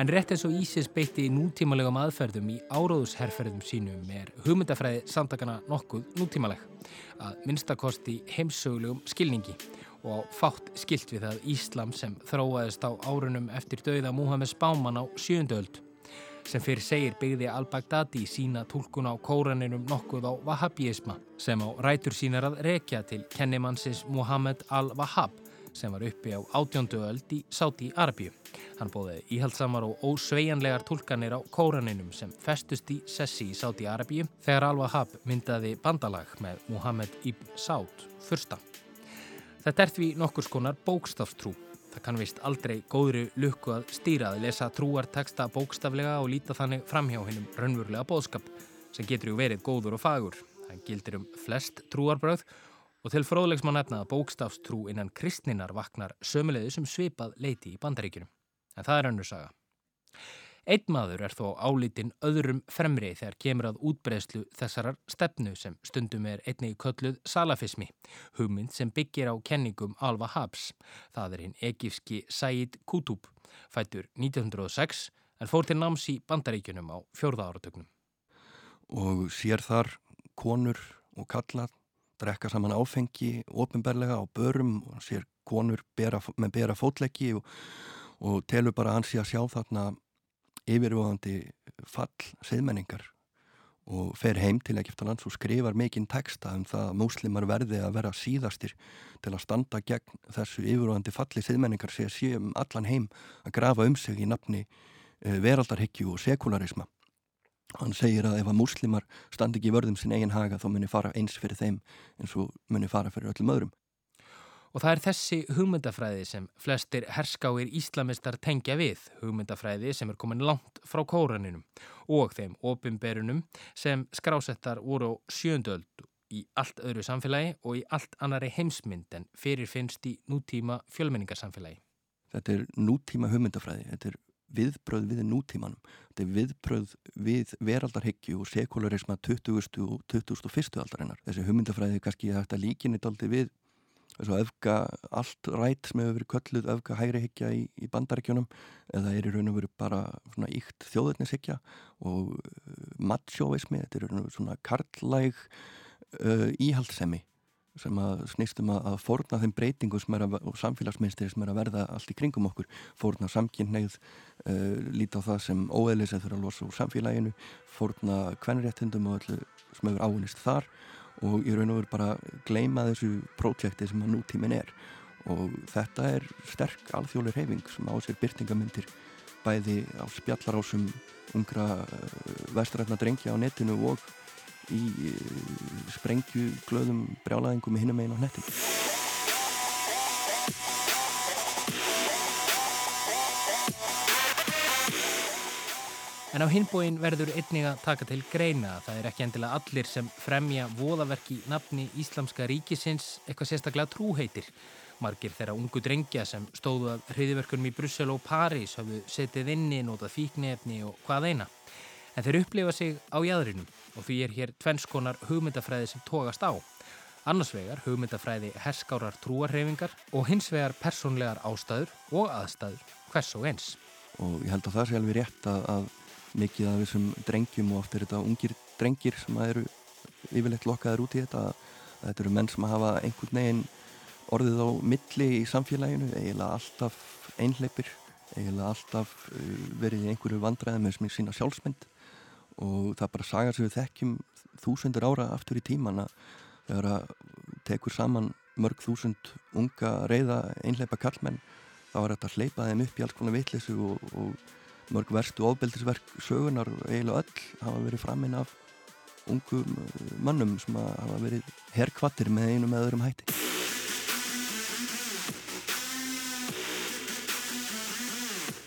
En rétt eins og Ísis beitti nútímalegum aðferðum í áróðusherrferðum sínum er hugmyndafræði samtakana nokkuð nútímaleg. Að minnstakosti heimsögulegum skilningi og fátt skilt við það Íslam sem þróaðist á árunum eftir dauða Múhammed Spáman á sjöndöld sem fyrir segir byggði al-Baghdadi sína tólkun á kóraninum nokkuð á Wahhabíisma sem á rætur sínar að rekja til kennimannsins Muhammed al-Wahhab sem var uppi á átjónduöld í Sáti Arabíu. Hann bóði íhaldsamar og ósveianlegar tólkanir á kóraninum sem festust í sessi í Sáti Arabíu þegar al-Wahhab myndaði bandalag með Muhammed ibn Sád fyrsta. Þetta er því nokkur skonar bókstafstrú. Það kann vist aldrei góðri lukku að stýra að lesa trúarteksta bókstaflega og líta þannig framhjá hennum raunverulega bóðskap sem getur ju verið góður og fagur. Það gildir um flest trúarbröð og til fróðlegs má nefna að bókstafstrú innan kristninar vaknar sömuleiði sem svipað leiti í bandaríkjunum. En það er önnur saga. Einn maður er þó álítinn öðrum fremri þegar kemur að útbreyslu þessarar stefnu sem stundum er einni kölluð salafismi, hugmynd sem byggir á kenningum Alva Habs. Það er hinn egífski Said Qutub, fættur 1906 en fór til náms í bandaríkunum á fjörða áratögnum. Og sér þar konur og kallað drekka saman áfengi ofinberlega á börum og sér konur bera, með bera fótleggi og, og telur bara hans í að sjá þarna yfirvöðandi fall seðmenningar og fer heim til Egiptalands og skrifar mikinn texta um það að múslimar verði að vera síðastir til að standa gegn þessu yfirvöðandi falli seðmenningar sé að sé um allan heim að grafa um sig í nafni eh, veraldarhyggju og sekularisma. Hann segir að ef að múslimar standi ekki vörðum sin eigin haga þá muni fara eins fyrir þeim eins og muni fara fyrir öllum öðrum. Og það er þessi hugmyndafræði sem flestir herskáir íslamistar tengja við, hugmyndafræði sem er komin langt frá kóraninum og þeim opimberunum sem skrásettar voru á sjöndöld í allt öðru samfélagi og í allt annari heimsmynd en fyrirfinnst í nútíma fjölmenningarsamfélagi. Þetta er nútíma hugmyndafræði, þetta er viðbröð við nútímanum, þetta er viðbröð við veraldarhyggju og sekularisma 20. og 21. aldarinnar. Þessi hugmyndafræði kannski hægt að líkinni daldi við þessu öfga allt rætt sem hefur verið kölluð öfga hægri higgja í, í bandarækjunum eða er í raun og veru bara svona íkt þjóðurnishyggja og uh, matsjóismi, þetta er raun og veru svona karlæg uh, íhaldsemi sem að snýstum að, að forna þeim breytingu að, og samfélagsmyndstir sem er að verða allt í kringum okkur, forna samkynneið uh, líta á það sem óeðlis eða þurfa að losa úr samfélaginu forna kvenréttindum og öllu sem hefur ávinnist þar og í raun og veru bara gleima þessu projekti sem að nútímin er. Og þetta er sterk alþjóðlega reyfing sem á sér byrtingamindir bæði á spjallarásum ungra eh, vestrætna drengja á netinu og í sprengju glöðum brjálæðingum í hinum einu á netti En á hinbóin verður einnig að taka til greina að það er ekki endilega allir sem fremja voðaverki nafni Íslamska ríkisins eitthvað sérstaklega trúheitir. Margir þeirra ungu drengja sem stóðu af hriðiverkunum í Brussel og París hafðu setið inni, notað fíknefni og hvað eina. En þeir upplifa sig á jæðrinum og því er hér tvennskonar hugmyndafræði sem tókast á. Annars vegar hugmyndafræði herskárar trúarhefingar og hins vegar personlegar ástæður og aðstæður hvers og eins. Og ég held að það sé alveg rétt að, að mikið af þessum drengjum og oft er þetta ungir drengir sem eru yfirleitt lokkaður út í þetta þetta eru menn sem hafa einhvern veginn orðið á milli í samfélaginu eiginlega alltaf einhleipir eiginlega alltaf uh, verið í einhverju vandræði með sína sjálfsmynd og það bara sagar sem við þekkjum þúsundur ára aftur í tíman að þegar að tekur saman mörg þúsund unga reyða einhleipa kallmenn þá er þetta að hleypa þeim upp í alls konar vittlisu og, og mörg verstu ofbeldisverk sögunar eiginlega öll hafa verið framinn af ungum eh, mannum sem hafa verið herrkvattir með einum eða öðrum hætti.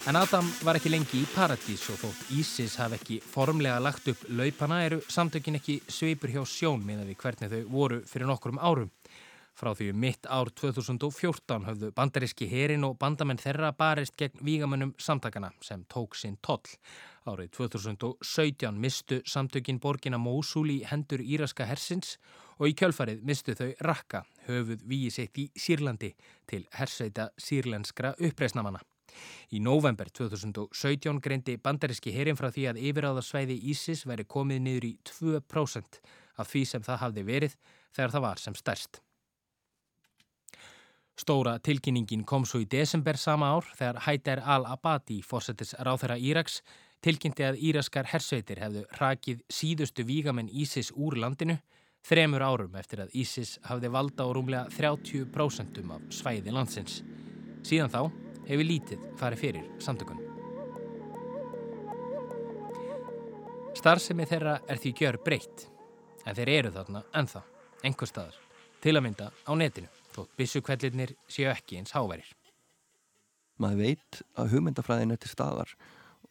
En Adam var ekki lengi í paradís og þótt Ísis hafi ekki formlega lagt upp laupana eru samtökin ekki sveipur hjá sjón með því hvernig þau voru fyrir nokkrum árum. Frá því um mitt ár 2014 höfðu bandaríski herin og bandamenn þeirra barist gegn vígamönnum samtakana sem tók sinn toll. Árið 2017 mistu samtökin borgina Mósul í hendur íraska hersins og í kjölfarið mistu þau rakka, höfuð víi sitt í Sýrlandi til hersveita sýrlenskra uppreisnamanna. Í november 2017 greindi bandaríski herin frá því að yfiráðarsvæði Ísis væri komið niður í 2% af því sem það hafði verið þegar það var sem stærst. Stóra tilkynningin kom svo í desember sama ár þegar Haider al-Abadi, fórsetis ráþæra Íraks, tilkynnti að íraskar hersveitir hefðu rakið síðustu vígamenn Ísis úr landinu þremur árum eftir að Ísis hafði valda á rúmlega 30% af svæði landsins. Síðan þá hefur lítið farið fyrir samtökunum. Starfsemi þeirra er því gjör breytt, en þeir eru þarna ennþá, einhver staðar, til að mynda á netinu þótt bissukvellirnir séu ekki eins háverir. Maður veit að hugmyndafræðin er til staðar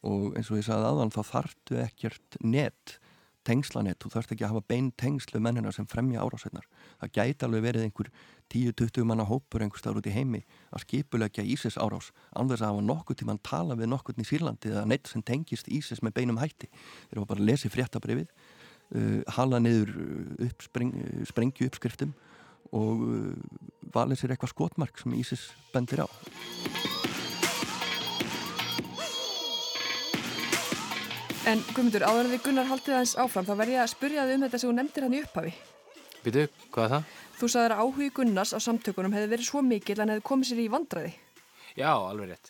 og eins og ég sagði aðan þá þartu ekkert net tengslanett, þú þarfst ekki að hafa bein tengslu mennina sem fremja árásveitnar það gæti alveg verið einhver 10-20 manna hópur einhver staður út í heimi að skipulegja Ísis árás andur þess að hafa nokkuð tíma að tala við nokkuð í Sýrlandi eða neitt sem tengist Ísis með beinum hætti. Þeir var bara að lesi fréttabrifið uh, hala niður uh, upp spreng, uh, sprengju uppskriftum og uh, valið sér eitthvað skotmark sem Ísis bendir á En Guðmundur, áður en við Gunnar haldið aðeins áfram, þá verð ég að spyrja þið um þetta sem þú nefndir hann í upphafi. Býtu, hvað er það? Þú sagðir að áhugi Gunnars á samtökunum hefði verið svo mikill en hefði komið sér í vandraði. Já, alveg rétt.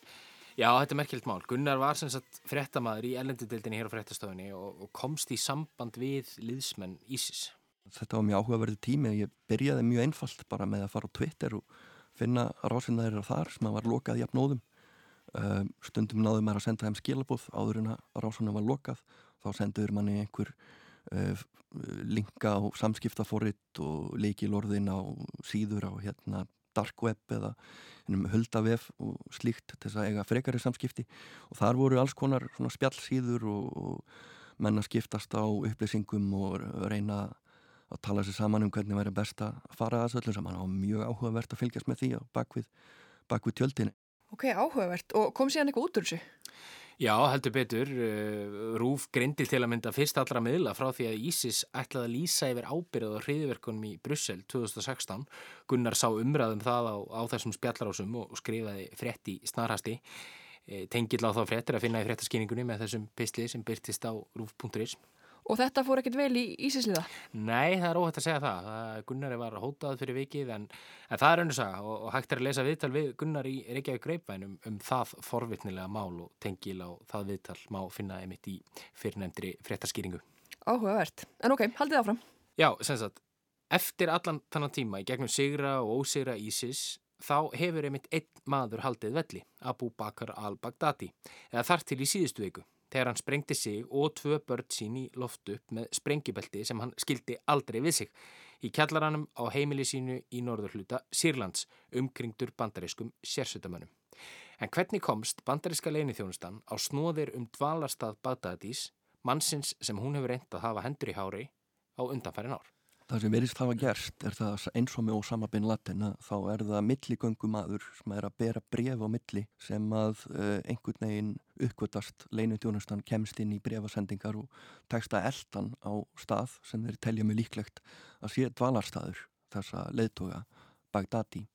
Já, þetta er merkjöld mál. Gunnar var sem sagt frettamæður í ellendudildinni hér á frettastofunni og, og komst í samband við liðsmenn Ísis. Þetta var mjög áhugaverðu tími. Ég byrjaði mjög einfalt bara með að fara á Twitter og finna rásinnaðir þar sem að var lokað í apnóðum Um, stundum náðum maður að senda þeim skilabóð áður en að rásunum var lokað. Þá sendur manni einhver uh, linka á samskiptaforrit og leikilorðin á síður á hérna dark web eða huldavef og slíkt til þess að eiga frekari samskipti. Og þar voru alls konar spjallsíður og, og menna skiptast á upplýsingum og reyna að tala sér saman um hvernig væri best að fara að þessu öllu saman. Og mjög áhugavert að fylgjast með því bakvið, bakvið tjöldinni Ok, áhugavert. Og kom síðan eitthvað út úr þessu? Já, heldur betur. Eh, Rúf grindi til að mynda fyrst allra miðla frá því að Ísis ætlaði að lýsa yfir ábyrðað á hriðiverkunum í Brussel 2016. Gunnar sá umræðum það á, á þessum spjallarásum og skrifaði frett í snarhasti. Eh, Tengill á þá frettir að finna í frettaskýningunni með þessum pistli sem byrtist á rúf.is. Og þetta fór ekkert vel í Ísisliða? Nei, það er óhægt að segja það. það Gunnari var hótað fyrir vikið en, en það er önnu saga og, og hægt er að lesa viðtal við Gunnar í Reykjavík Greipvæn um, um það forvittnilega mál og tengil á það viðtal má finna einmitt í fyrirnefndri fréttaskýringu. Áhugavert. En ok, haldið áfram. Já, sem sagt, eftir allan þannan tíma í gegnum sigra og ósigra Ísis þá hefur einmitt einn maður haldið velli, Abu Bakr al-Baghdadi, eða þar til í síðustu viku þegar hann sprengti sig og tvö börn sín í loft upp með sprengjubelti sem hann skildi aldrei við sig í kjallaranum á heimili sínu í norðurhluta Sýrlands umkringdur bandarískum sérsötamönnum. En hvernig komst bandaríska leinithjónustan á snóðir um dvalarstað Bagdadís, mannsins sem hún hefur reynd að hafa hendur í hári á undanfærin ár? Það sem verist hafa gerst er það eins og með Osama bin Laden þá er það milligöngumadur sem er að bera bref á milli sem að uh, einhvern veginn uppgötast leinutjónustan kemst inn í brefasendingar og teksta eldan á stað sem þeir telja mig líklegt að sé dvalarstaður þessa leðtoga Bagdadi.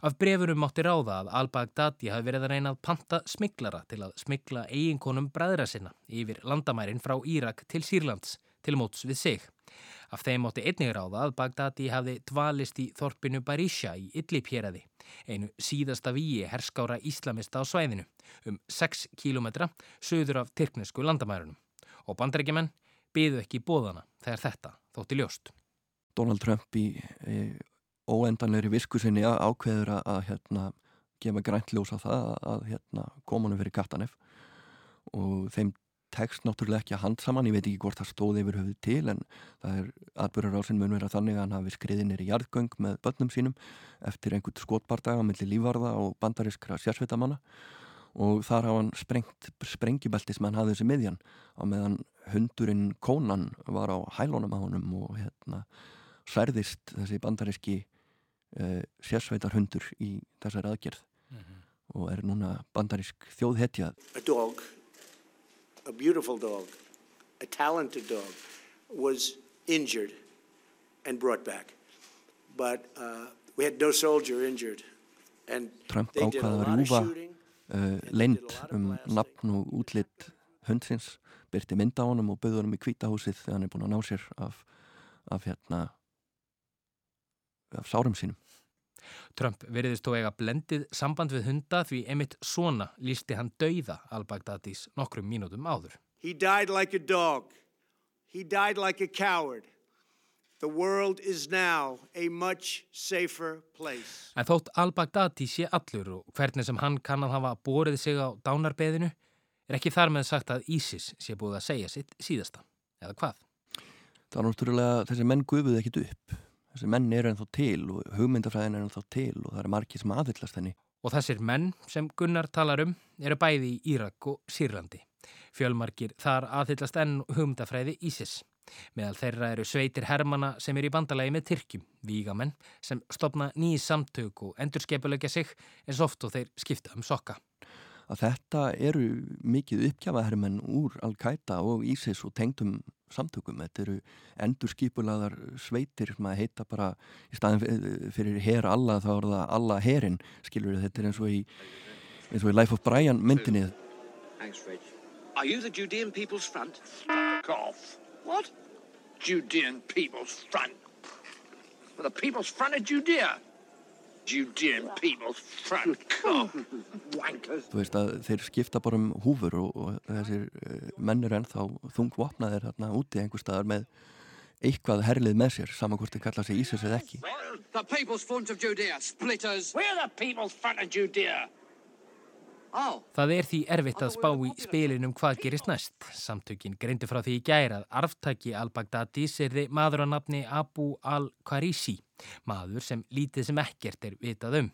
Af brefurum mátti ráða að al-Baghdadi hafi verið að reyna að panta smiklara til að smikla eiginkonum bræðra sinna yfir landamærin frá Írak til Sýrlands til móts við sig. Af þeim mótti einnig ráða að Bagdadi hafði dvalist í þorpinu Barisha í Idlib-héræði, einu síðasta víi herskára íslamista á svæðinu, um 6 kílometra söður af Tyrknesku landamærunum. Og bandarækjumenn byðu ekki bóðana þegar þetta þótti ljóst. Donald Trump í e, óendanleiri viskusinni ákveður að, hérna, gefa grænt ljós á það að hérna, komunum fyrir Katanef og þeim tekst náttúrulega ekki að hand saman, ég veit ekki hvort það stóði yfir höfuð til en það er atbyrjar ásinn mun vera þannig að hann hafi skriðið nýri jarðgöng með börnum sínum eftir einhvern skotbardaga mellir lífvarða og bandariskra sérsveitamanna. Og þar hafa hann sprengt sprengjubelti sem hann hafði þessi miðjan á meðan hundurinn Kónan var á hælónum á honum og hérna særðist þessi bandariski uh, sérsveitar hundur í þessari aðgerð. Mm -hmm. og er núna bandarisk þjóðhetjað A a beautiful dog, a talented dog, was injured and brought back. But uh, we had no soldier injured. And Trump ákvaða að rúfa uh, leind um nafn og útlitt hundsins, byrti mynda á honum og bauði honum í kvítahúsið þegar hann er búin að ná sér af, af hérna af sárum sínum. Trump veriðist þó eiga blendið samband við hunda því emitt svona lísti hann dauða al-Baghdadis nokkrum mínútum áður. He died like a dog. He died like a coward. The world is now a much safer place. En þótt al-Baghdadi sé allur og hvernig sem hann kann að hafa borið sig á dánarbeðinu er ekki þar með sagt að Ísis sé búið að segja sitt síðasta. Eða hvað? Það er náttúrulega þessi menn gufuð ekkit upp þessi menn eru ennþá til og hugmyndafræðin er ennþá til og það eru margir sem aðvillast henni. Og þessir menn sem Gunnar talar um eru bæði í Írak og Sýrlandi. Fjölmarkir þar aðhyllast enn hugmyndafræði Ísis. Meðal þeirra eru sveitir hermana sem er í bandalagi með Tyrkjum, vígamenn sem stopna nýj samtök og endur skepulegja sig eins oft og þeir skipta um sokka. Að þetta eru mikið uppkjafahermenn úr Al-Qaida og ISIS og tengdum samtökum. Þetta eru endur skipulaðar sveitir sem að heita bara í staðin fyrir her alla þá er það alla herin, skilur þetta er eins og í, eins og í Life of Brian myndinni. Thanks, Rich. Are you the Judean People's Front? Fuck off. What? Judean People's Front. Well, the People's Front of Judea. Judean People's Front. Wankers. *laughs* Þú veist að þeir skipta bara um húfur og, og þessir uh, menn er ennþá þungvapnaðir hérna úti einhver staðar með eitthvað herlið með sér saman hvort þeir kalla sig Ísis eða ekki. The People's Front of Judea. Splitters. We're the People's Front of Judea. Oh. Það er því erfitt að spá í spilin um hvað gerist næst. Samtökin greindi frá því í gæra að arftaki al-Baghdadis er þið maður á nafni Abu al-Qarisi, maður sem lítið sem ekkert er vitað um.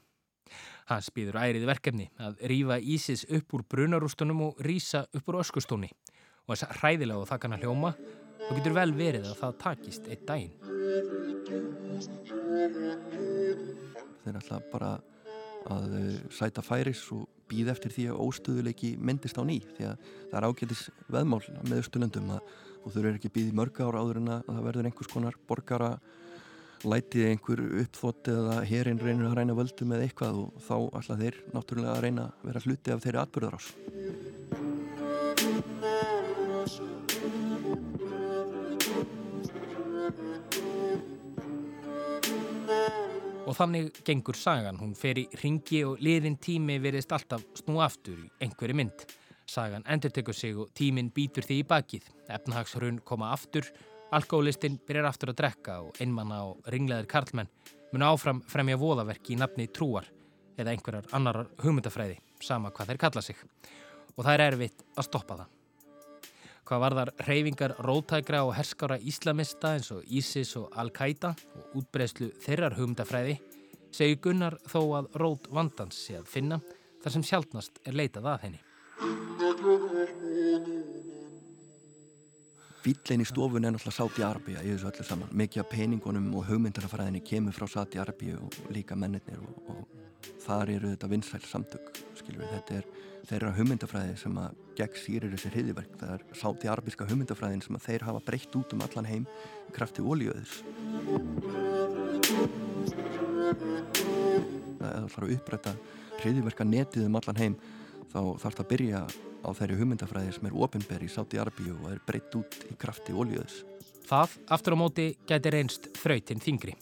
Hans býður ærið verkefni að rýfa Ísis upp úr brunarústunum og rýsa upp úr öskustóni. Og þess að hræðilega og þakkan að hljóma, þá getur vel verið að það takist eitt daginn. Þeir ætla bara að sæta færis og býð eftir því að óstöðuleiki myndist á ný því að það er ágætis veðmál með Östurlöndum að þú þurfur ekki býðið mörg ára áður en að það verður einhvers konar borgara lætið einhver uppþótt eða hérinn reynir að ræna völdum eða eitthvað og þá alltaf þeir náttúrulega að reyna að vera hluti af þeirri atbyrðar ás. Og þannig gengur sagan, hún fer í ringi og liðin tími verðist alltaf snú aftur í einhverju mynd. Sagan endur tekur sig og tíminn býtur því í bakið. Efnahagshrun koma aftur, alkoholistinn byrjar aftur að drekka og einmanna og ringleðir karlmenn mun áfram fremja voðaverki í nafni trúar eða einhverjar annarar hugmyndafræði, sama hvað þeir kalla sig. Og það er erfitt að stoppa það. Hvað var þar reyfingar rótækra og herskára íslamista eins og ISIS og Al-Qaida og útbreyslu þeirrar hugmyndafræði segir Gunnar þó að rót vandans sé að finna þar sem sjálfnast er leitað að henni. Bíllein í stofun er náttúrulega Sáti Arbíja í þessu öllu saman. Mikið af peningunum og hugmyndarafræðinni kemur frá Sáti Arbíja og líka mennirnir og, og þar eru þetta vinsæl samtök, skilur við. Þetta er þeirra hugmyndafræði sem að gegn sýrir þessi hriðiverk. Það er Sáti Arbíska hugmyndafræðin sem að þeir hafa breytt út um allan heim krafti ólíöðus. Það er að fara að upprætta hriðiverka netið um allan heim þá þarf það að byrja á þeirri hugmyndafræði sem er ofinberi í Sáti Arbíu og er breytt út í krafti ólíöðus. Það, aftur á móti, gæti reynst þrautinn þingri.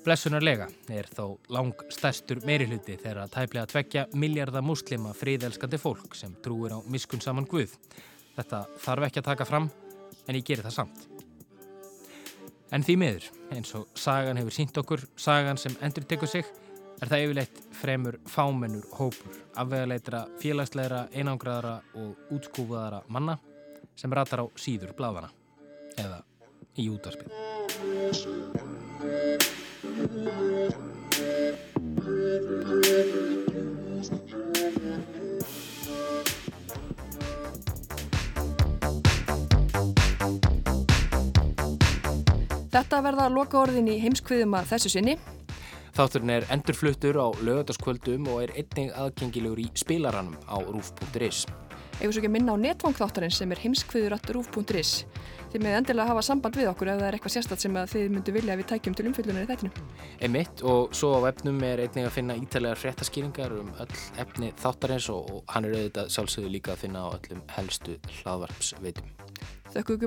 Blessunarlega er þó lang stærstur meiri hluti þegar að tæplega tvekja miljardar muslima fríðelskandi fólk sem trúir á miskun saman Guð. Þetta þarf ekki að taka fram, en ég gerir það samt. En því miður, eins og sagan hefur sínt okkur, sagan sem endur tekur sig, er það yfirleitt fremur fámennur hópur, afvegaleitra, félagsleira, einangraðara og útskúfaðara manna sem ratar á síður bláðana eða í útarspil. Þetta verða loka orðin í heimskviðum að þessu sinni. Þátturinn er endurfluttur á lögataskvöldum og er einnig aðgengilegur í spilaranum á rúf.is. Eða svo ekki minna á netvang þáttarinn sem er heimskviður.rúf.is. Þið með endilega hafa samband við okkur ef það er eitthvað sérstatt sem þið myndu vilja að við tækjum til umfyllunar í þættinu. Emitt og svo á webnum er einnig að finna ítalegar fréttaskýringar um öll efni þáttarins og hann er auðvitað sjálfsögðu líka að finna á öllum helstu hlaðvarpsveitum. Þökkum